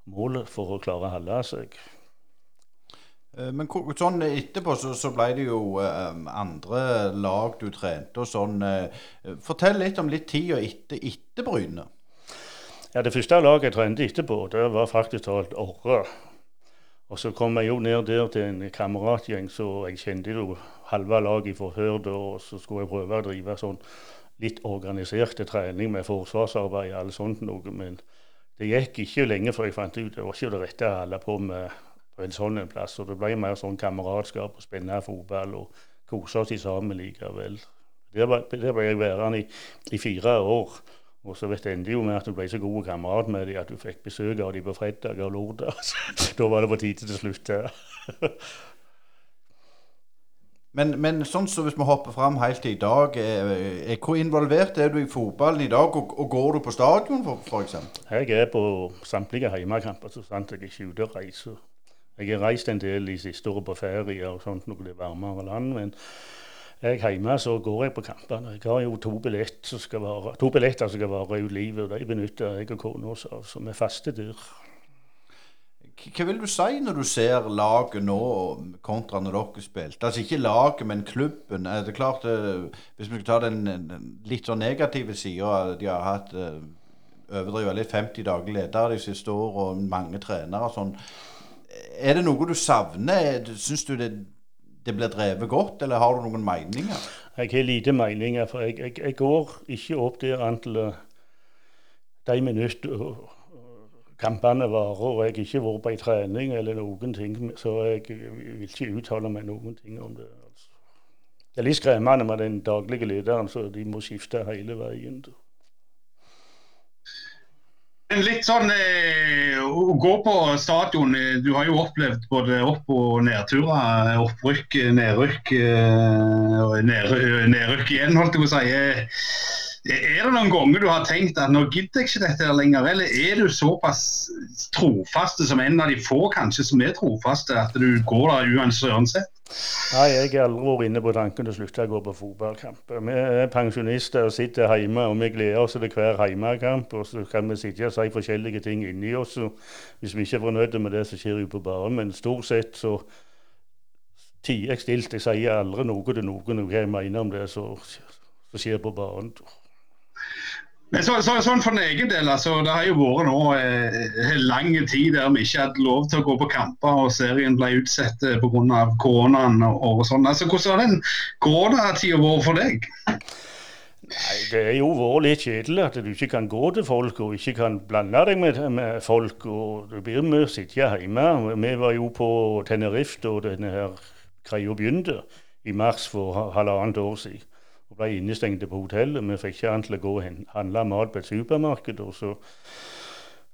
målet for å klare å holde seg. Eh, men sånn etterpå så, så ble det jo um, andre lag du trente og sånn. Uh, fortell litt om litt tida etter, etter Bryne. Ja, Det første laget jeg trente etterpå, det var faktisk talt Orre. Og så kom jeg jo ned der til en kameratgjeng, så jeg kjente jo halve laget fra før da. Og så skulle jeg prøve å drive sånn litt organiserte trening med forsvarsarbeid og alt sånt noe. Men det gikk ikke lenge før jeg fant ut det var ikke det rette å holde på med på en sånn en plass. Og det ble mer sånn kameratskap og spenne fotball og kose oss sammen likevel. Der ble jeg værende i, i, fire år. Og så vet endte jo med at du ble så god kamerat med dem at du fikk besøk av dem på fredag og lørdag. da var det på tide til slutt. men, men sånn så hvis vi hopper fram helt til i dag, er, er, hvor involvert er du i fotballen i dag? Og, og går du på stadion, f.eks.? Jeg er på samtlige hjemmekamper, så sant jeg ikke er ute og reiser. Jeg har reist en del de siste årene på ferie og sånt når det er varmere land. men jeg er hjemme, så går jeg på kampene. Jeg har jo to, billett som skal være, to billetter som skal vare ut livet, og de benytter jeg og kona oss. Så er faste dyr. Hva vil du si når du ser laget nå kontra når dere spilte? Altså ikke laget, men klubben. Er det klart, eh, Hvis vi skal ta den, litt sånn negative sida De har hatt eh, litt 50 daglig ledere de siste årene og mange trenere og sånn. Er det noe du savner? Syns du det, det blir drevet godt, eller har du noen meninger? Jeg har lite meninger, for jeg, jeg, jeg går ikke opp der antall de minutter kampene varer, og jeg har ikke vært på ei trening eller noen ting, så jeg vil ikke uttale meg noen ting om det. Altså. Det er litt skremmende med den daglige lederen, så de må skifte hele veien. Litt sånn eh, å gå på stadion. Eh, du har jo opplevd både opp- og nedturer. Opprykk, nedrykk, eh, nedrykk igjen, holdt jeg på å si. Eh, er det noen ganger du har tenkt at nå gidder jeg ikke dette lenger, eller er du såpass trofaste som en av de få kanskje som er trofaste, at du går der uansett? Nei, jeg har aldri vært inne på tanken å slutte å gå på fotballkamp. Vi er pensjonister og sitter hjemme, og vi gleder oss til hver hjemmekamp. Og så kan vi sitte og si forskjellige ting inni oss. Hvis vi ikke er fornøyd med det som skjer ute på banen. Men stort sett så tier jeg stilt. Jeg sier aldri noe til noen hva jeg mener om det som skjer på banen. Men så, så, sånn For egen del, altså, det har jo vært nå eh, lang tid der vi ikke hadde lov til å gå på kamper, og serien ble utsatt eh, pga. koronaen og, og sånn. Altså, hvordan har den koronatida vært for deg? Nei, Det er jo vært litt kjedelig at du ikke kan gå til folk og ikke kan blande deg med, med folk. og Du blir med å sitte hjemme. Vi var jo på Tenerife da denne her greia begynte, i mars for halvannet år siden ble innestengte på hotellet. Vi fikk ikke an til å gå og handle mat på et supermarked. og så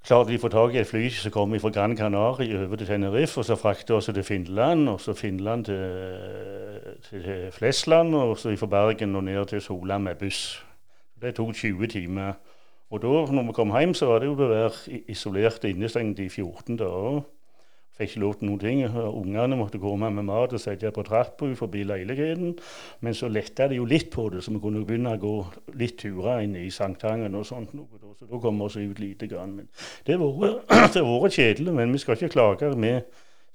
klarte de å få tak i et fly som kom fra Gran Canaria over til Tenerife. og Så fraktet oss til Finland, og så Finland til, til Flesland, og så fra Bergen og ned til Sola med buss. Det tok 20 timer. Og da når vi kom hjem, så var det jo å være isolert innestengt i 14 dager. Fikk ikke lov til noen ting. Ungene måtte komme med mat og sette på trappa forbi leiligheten. Men så letta det jo litt på det, så vi kunne begynne å gå litt turer inn i Sankthangen og sånt. Så da kom vi oss ut lite grann. Men det har vært kjedelig, men vi skal ikke klage. Vi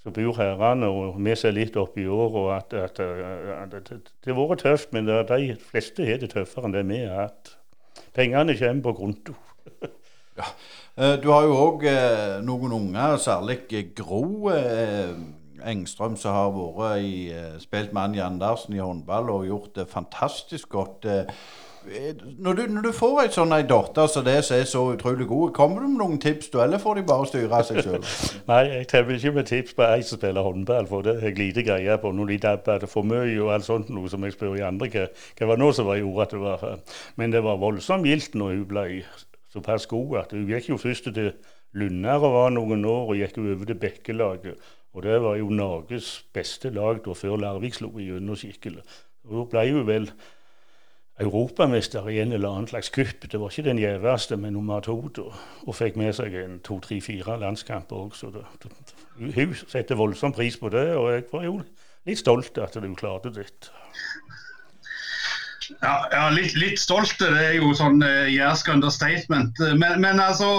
som bor herrene, og vi ser litt opp i år, og at, at, at, at det har vært tøft. Men de fleste har det tøffere enn det vi har hatt. Pengene kommer på konto. ja. Eh, du har jo òg eh, noen unger, særlig Gro eh, Engstrøm, som har vært i, spilt med Anja Andersen i håndball og gjort det fantastisk godt. Når du, når du får ei sånn datter som det som er så utrolig god, kommer du med noen tips, du, eller får de bare styre seg sjøl? Nei, jeg kommer ikke med tips på ei som spiller håndball, for det har jeg lite greie på. Når de dabber for mye og alt sånt, noe som jeg spør i andre hva var nå som var gjorde at det var Men det var voldsomt gildt når hun ble såpass god at hun gikk jo først til Lunner og var noen år, og gikk over til Bekkelaget. Og det var jo Norges beste lag da før Larvik slo igjennom skikkelig. Da ble hun vel europamester i en eller annen slags kupp. Det var ikke den gjeveste, men nummer to. Da, og fikk med seg en to, tre, fire landskamper òg. Så hun setter voldsom pris på det, og jeg var jo litt stolt at hun klarte dette. Ja, ja litt, litt stolte, det er jo sånn uh, jærsk understatement. Men, men, altså,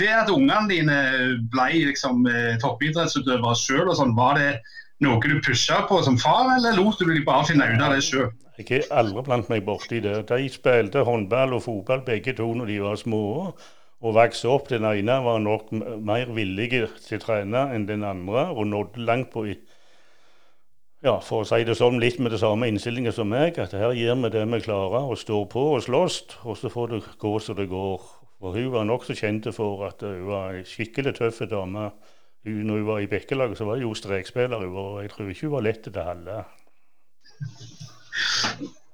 det at ungene dine ble liksom uh, toppidrettsutøvere sjøl, sånn, var det noe du pusha på som far, eller lot du de bare finne ut av det sjøl? Jeg har aldri blant meg borti det. De spilte håndball og fotball begge to når de var små. Og vokste opp. Den ene var nok mer villig til å trene enn den andre, og nådde langt på i ja, for å si det sånn, litt med det samme innstillinga som meg, at her gir vi det vi klarer, og står på og slåss, og så får det gå som det går. Og hun var nokså kjent for at hun var ei skikkelig tøff dame. Hun, når hun var i Bekkelaget, så var hun jo strekspiller, og jeg tror ikke hun var lett til det holde.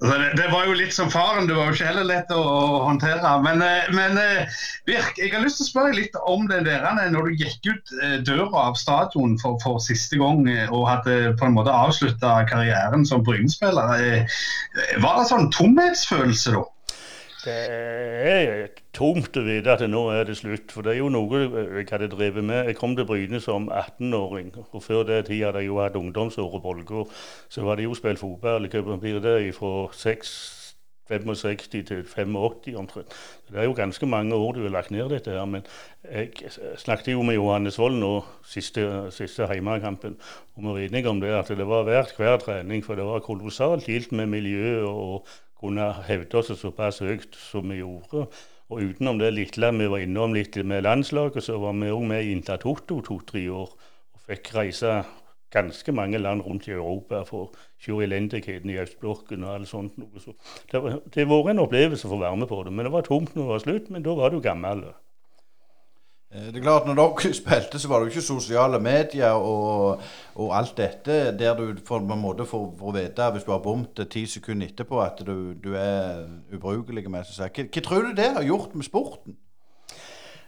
Altså, det, det, var jo litt som faren, det var jo ikke heller lett å, å håndtere. Men, eh, men eh, Birk, jeg har lyst til å spørre litt om det der når du gikk ut eh, døra av stadion for, for siste gang og hadde på en måte avslutta karrieren som Bryne-spiller. Var det sånn tomhetsfølelse da? Det er tomt å vite at nå er det slutt. For det er jo noe jeg hadde drevet med. Jeg kom til Bryne som 18-åring. Og før det tid hadde jeg jo hatt ungdomsår og Bolgå. Så var det jo spilt fotball. i København fra 65 til 85 omtrent. Det er jo ganske mange år du har lagt ned dette her. Men jeg snakket jo med Johannes Wold nå siste, siste heimekampen. Og vi var enige om det at det var verdt hver trening. For det var kolossalt gildt med miljø og kunne hevde oss såpass høyt som vi gjorde. Og utenom det lille vi var innom litt med landslaget, så var vi òg med i Intertoto to-tre år. Og fikk reise ganske mange land rundt i Europa for å se elendigheten i østblokken og alt sånt. Så det, har vært en opplevelse for å være med på det. Men det var tomt når det var slutt, men da var du gammel. Eh, det er klart, når dere spilte, så var det jo ikke sosiale medier og, og alt dette der du på en måte får, vite, hvis du har bommet ti sekunder etterpå, at du, du er ubrukelig. Med. Hva, hva tror du det har gjort med sporten?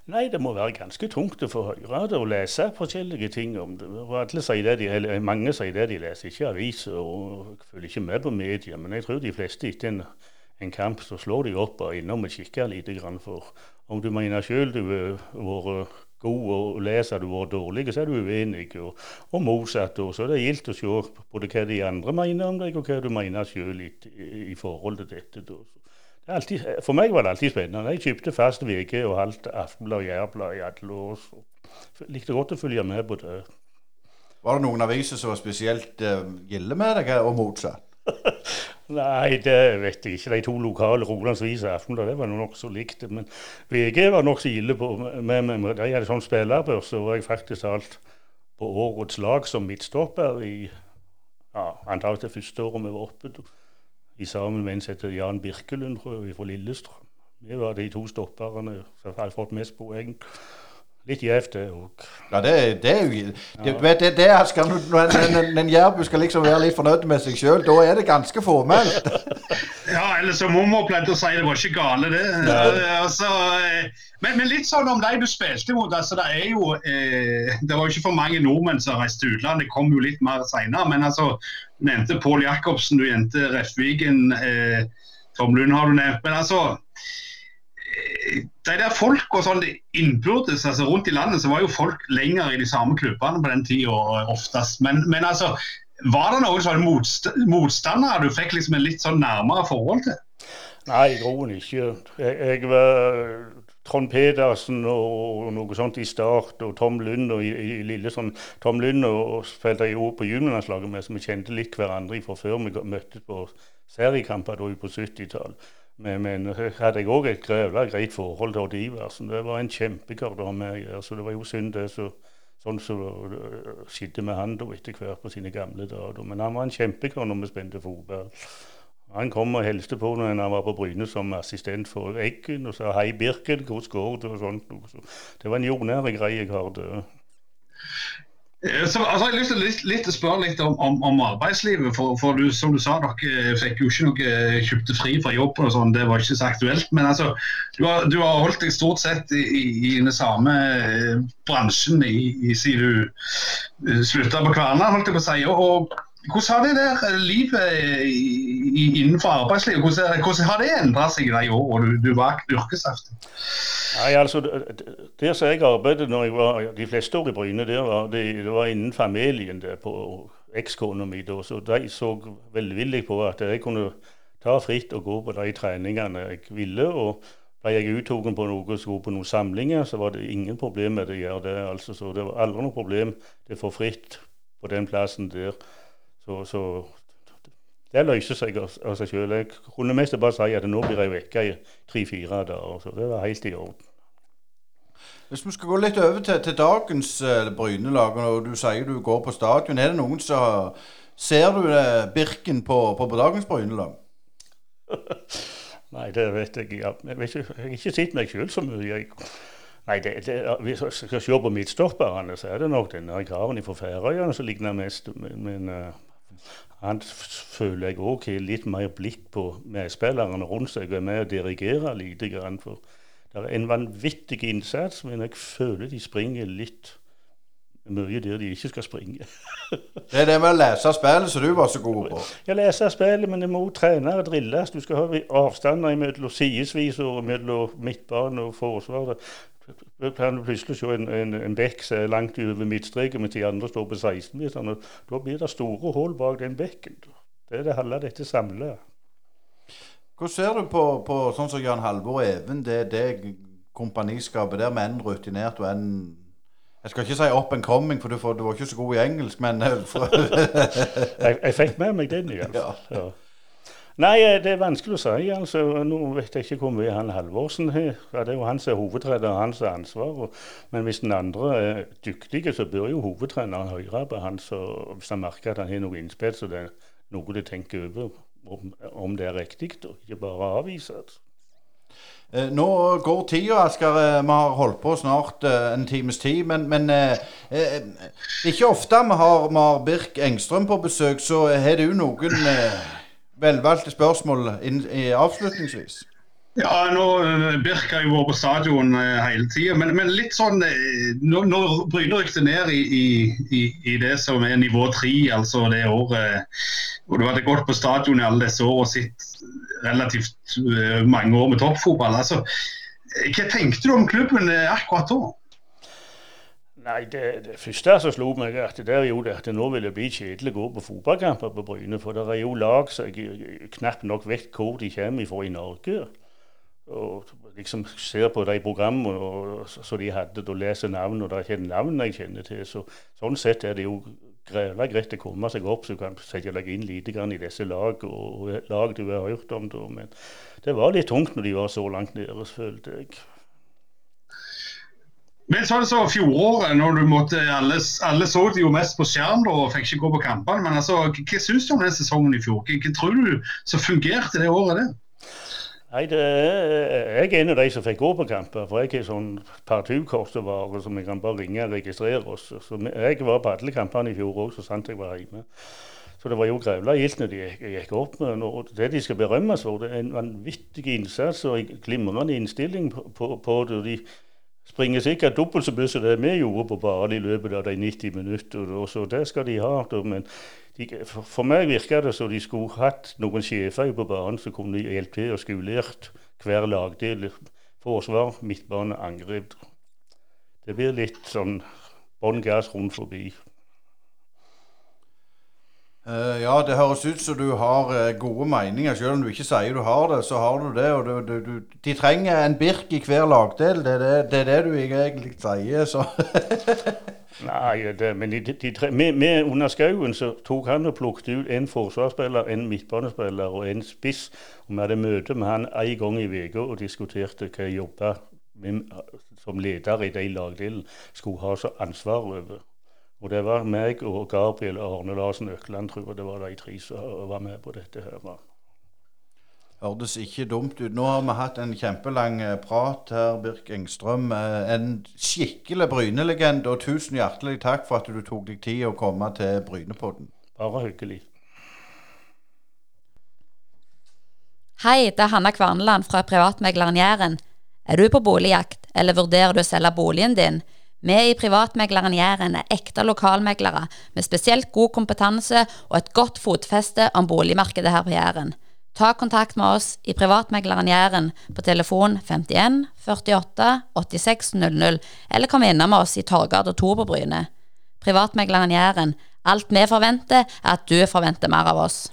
Nei, det må være ganske tungt å få høre det og lese forskjellige ting om det. Alle sier det de, eller mange sier det de leser ikke aviser og følger ikke med på media, men jeg tror de fleste etter en, en kamp så slår de opp og innom og kikker lite grann. for om du mener sjøl du har vært god og leser du har vært dårlig, så er du uenig. Og, og motsatt. Og så er det gildt å se både hva de andre mener om deg, og hva du mener sjøl i, i, forhold til dette. Det alltid, for meg var det alltid spennende. Jeg kjøpte fast VG og halvt Aftenblad og Jærblad i alle år. Så likte godt å følge med på det. Var det noen aviser som var spesielt uh, gilde med deg, og motsatt? Nei, det vet jeg ikke. De to lokale Rogalandsvis og Aftenblad det var nokså likt. Men VG var nokså ille på med, med, med, De hadde sånn spillerbørs, så var jeg faktisk alt på årets lag som midtstopper i ja, antakelig det første året vi var oppe. I sammen med en som heter Jan Birkelund fra Lillestrøm. Vi var de to stopperne som hadde fått mest poeng. Litt gjevt, det òg. Ja, det, det, er jo det, ja. det, det skal, Når en, en jærbu skal liksom være litt fornøyd med seg sjøl, da er det ganske formelt. ja, eller som mormor pleide å si, det var ikke gale, det. Altså, men, men, litt sånn om de du spilte mot. altså Det er jo eh, det var jo ikke for mange nordmenn som reiste til utlandet, det kom jo litt mer seinere. Men altså, du nevnte Pål Jacobsen, du nevnte Refvigen, eh, Tom Lund har du nevnt. men altså de der folk og sånn innbyrdes altså rundt i landet, så var jo folk lenger i de samme klubbene på den tida oftest. Men, men, altså, var det noen sånne motst motstandere du fikk liksom en litt sånn nærmere forhold til? Nei, grunnen ikke. Jeg, jeg, var Trond Pedersen og, noe sånt i Start, og Tom Lund og i, i Lillesand. Tom Lund og spilte jeg jo på juniorlandslaget med, så vi kjente litt hverandre fra før vi møttes på seriekamper på 70-tallet. Men, men hadde jeg òg et greit forhold til Odd Iversen. Det var en kjempekar å ha med å gjøre. Så det var jo synd det så, sånn som så skjedde med han da etter hvert på sine gamle dager. Men han var en kjempekar når vi spente fotball. Han kom og hilste på når han var på Bryne som assistent for Eggen og sa 'hei, Birken, hvordan går det?' og sånt. Så det var en jordnær greie kar. det. Eh, så, altså, jeg har lyst til litt, litt, spørre litt om, om, om arbeidslivet. For, for du, som du sa, dere fikk jo ikke noe eh, kjøpte fri fra jobben og sånn. Det var ikke så aktuelt. Men altså, du har, du har holdt deg stort sett i, i, den samme eh, bransjen i, i, siden du slutta på Kverna, holdt jeg på å si. Og hvordan har det der livet innenfor arbeidslivet hvordan, hvordan har det endra seg i de årene du, du var yrkesaktiv? Nei, altså, Der som jeg arbeidet når jeg var de fleste år i Bryne, det var, det, det var innen familien der på ekskona mi. Så de så velvillig på at jeg kunne ta fritt og gå på de treningene jeg ville. og ble jeg uttatt på noe skulle på noen samlinger, så var det ingen problem med å gjøre det. altså, så Det var aldri noe problem. Det få fritt på den plassen der. Så, så det løser seg av seg sjøl. Jeg kunne mest bare si at nå blir jeg vekk i tre-fire dager. Så det var helt i orden. Hvis vi skal gå litt over til, til dagens uh, Bryne-lag, og du sier du går på stadion, er det noen som Ser du uh, Birken på, på, på dagens Bryne-lag? Nei, det vet jeg. Jeg, vet ikke, jeg har ikke sett meg sjøl så mye. Jeg, nei, det, det, Hvis jeg skal se på midtstopperne, så er det nok denne karen fra Færøyene som ligner mest. Men, men uh, han føler jeg òg har litt mer blikk på medspillerne rundt seg og er med og dirigere lite grann. For det er en vanvittig innsats, men jeg føler de springer litt mye der de ikke skal springe. det er det med å lese spillet som du var så god på? Ja, lese spillet, men det må trene og drilles. Du skal ha avstander mellom sidesvis og mellom midtbane og forsvar. Du kan plutselig se en, en, en bekk som er langt over midtstreken, mens de andre står på 16-meteren. Da blir det store hull bak den bekken. Det er det halve dette samlet. Hvordan ser du på, på sånn som Jan Halvor Even, det, det kompaniskapet der med en rutinert og en jeg skal ikke si 'up and coming', for du, du var ikke så god i engelsk, men eh, jeg, jeg, fikk med meg den, iallfall. Ja. Ja. Nei, eh, det er vanskelig å si. altså. Nå vet jeg ikke hvor mye han Halvorsen har. Ja, det er jo han som er hovedtrener, hans ansvar. Og, men hvis den andre er dyktig, så bør jo hovedtreneren på han. Så hvis han merker at han har noe innspill, så det er noe de tenker over om, om det er riktig, og ikke bare avvise. Eh, nå går tida, Asker. Eh, vi har holdt på snart en times tid. Men, men eh, ikke ofte vi har, vi har, Birk Engstrøm på besøk, så har du noen eh, velvalgte spørsmål avslutningsvis? Ja, nå, Birk har jo vært på stadion hele tida, men, men, litt sånn nå bryner Bryne rykte ned i, i, i, det som er nivå tre, altså det året hvor du hadde gått på stadion i alle disse år og sett relativt mange år med toppfotball. Altså, hva tenkte du om klubben eh, akkurat da? Nei, det, det første som slo meg, at det er jo at det nå vil det bli kjedelig å gå på fotballkamper på Bryne. For det er jo lag som jeg knapt nok vet hvor de kommer fra i Norge. Og liksom ser på de programmene som de hadde, og leser navn, og det er ikke navn jeg kjenner til. Så, sånn sett er det jo greit, greit å komme seg opp, så du kan sette deg inn litt i disse lag og, lag du har hørt om. Men det var litt tungt når de var så langt nede, følte jeg. Men så er det så fjoråret, når du måtte, alle, alle så det jo mest på skjerm da, og fikk ikke gå på kampene. Men altså, hva syns du om den sesongen i fjor? Hva, tror du som fungerte det året det? Nei, det er, Jeg er en av de som fikk gå på kamper. For jeg har sånn partukort som jeg kan bare ringe og registrere oss. Så jeg var på alle kampene i fjor òg, så sant jeg var hjemme. Så det var jo grevla gildt når de gikk opp. Og det de skal berømmes for, det er en vanvittig innsats og en glimrende innstilling på, på, på det. De springer sikkert dobbelt så mye som det vi gjorde på banen i løpet av de 90 minutter. Så det skal de ha. Men de, for, meg virker det som de skulle hatt noen sjefer på banen som kunne hjelpe til og skolert hver lagdel. Forsvar, midtbane, angrep. Det blir litt sånn bånn gass rundt forbi. Uh, ja, det høres ut som du har uh, gode meninger. Selv om du ikke sier du har det, så har du det. og du, du, du, De trenger en birk i hver lagdel. Det er det, det, er det du egentlig sier. så... Nei, det, men de, de tre, med, med, under skauen så tok han og plukket ut en forsvarsspiller, en midtbanespiller og en spiss. Og Vi hadde møte med han en gang i uka og diskuterte hva jobba som leder i de lagdelene skulle ha så ansvar over. Og det var meg og Gabriel og Arne Larsen Økland, tror jeg det var de tre som var med på dette. her. Hørtes ikke dumt ut. Nå har vi hatt en kjempelang eh, prat her, Birk Engstrøm. Eh, en skikkelig Bryne-legende, og tusen hjertelig takk for at du tok deg tid å komme til Brynepodden. Bare hyggelig. Hei, det er Hanna Kvarneland fra Privatmegleren Jæren. Er du på boligjakt, eller vurderer du å selge boligen din? Vi i Privatmegleren Jæren er ekte lokalmeglere med spesielt god kompetanse og et godt fotfeste om boligmarkedet her på Jæren. Ta kontakt med oss i Privatmegleren Jæren på telefon 51 48 86 00, eller kom innom oss i Torgata 2 på Bryne. Privatmegleren Jæren. Alt vi forventer, er at du forventer mer av oss.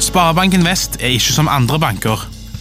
Sparebanken Vest er ikke som andre banker.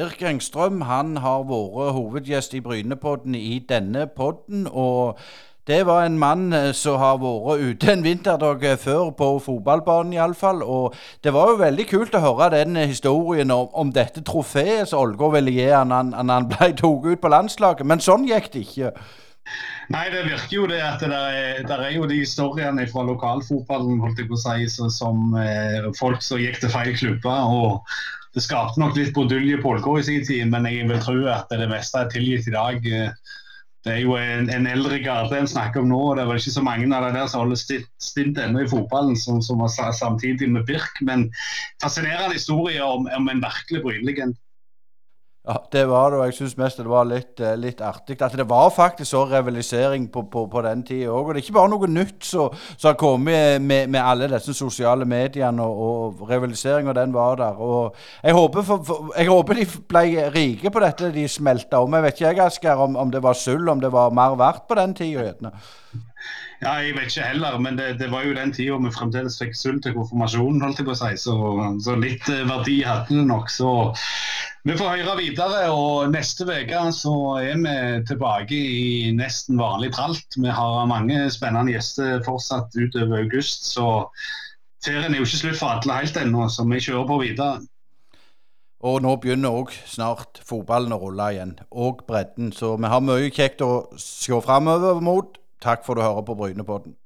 Birk Engstrøm han har vært hovedgjest i Brynepodden i denne podden. og det var en mann eh, som har vært ute en vinterdag eh, før, på fotballbanen iallfall. Og det var jo veldig kult å høre den historien om, om dette trofeet som Ålgård ville gi han når han ble tatt ut på landslaget. Men sånn gikk det ikke. Nei, det virker jo det at det er, det er jo de historiene fra lokalfotballen holdt jeg på å si, som eh, folk som gikk til feil klubber. og Det skapte nok litt brodulje på Ålgård i sin tid, men jeg vil tro at det meste er tilgitt i dag. Det er jo en, en eldre garde en snakker om nå. og Det er vel ikke så mange av de der som holder stint, stint ennå i fotballen, som, som var samtidig med Birk. Men fascinerende historie om, om en virkelig Brynlegende. Ja, det var det, og jeg syns mest det var litt, eh, litt artig. At det var faktisk så rivalisering på, på, på den tida òg. Og det er ikke bare noe nytt som har kommet med, med, alle disse sosiale mediene, og, og rivaliseringa den var der. Og jeg håper, for, for, jeg håper, de ble rike på dette de smelta om. Jeg vet ikke jeg, Asgeir, om, om det var sølv, om det var mer verdt på den tida. Ja, jeg vet ikke heller, men det, det var jo den tida vi fremdeles fikk sølv til konfirmasjonen, holdt jeg på å si. Så, så litt eh, verdi hadde det nok. Så vi får høre videre. Og neste uke så er vi tilbake i nesten vanlig tralt. Vi har mange spennende gjester fortsatt utover august, så ferien er jo ikke slutt for alle helt ennå, så vi kjører på videre. Og nå begynner òg snart fotballen å rulle igjen, og bredden. Så vi har mye kjekt å se framover mot. Takk for at du hører på Brynepodden.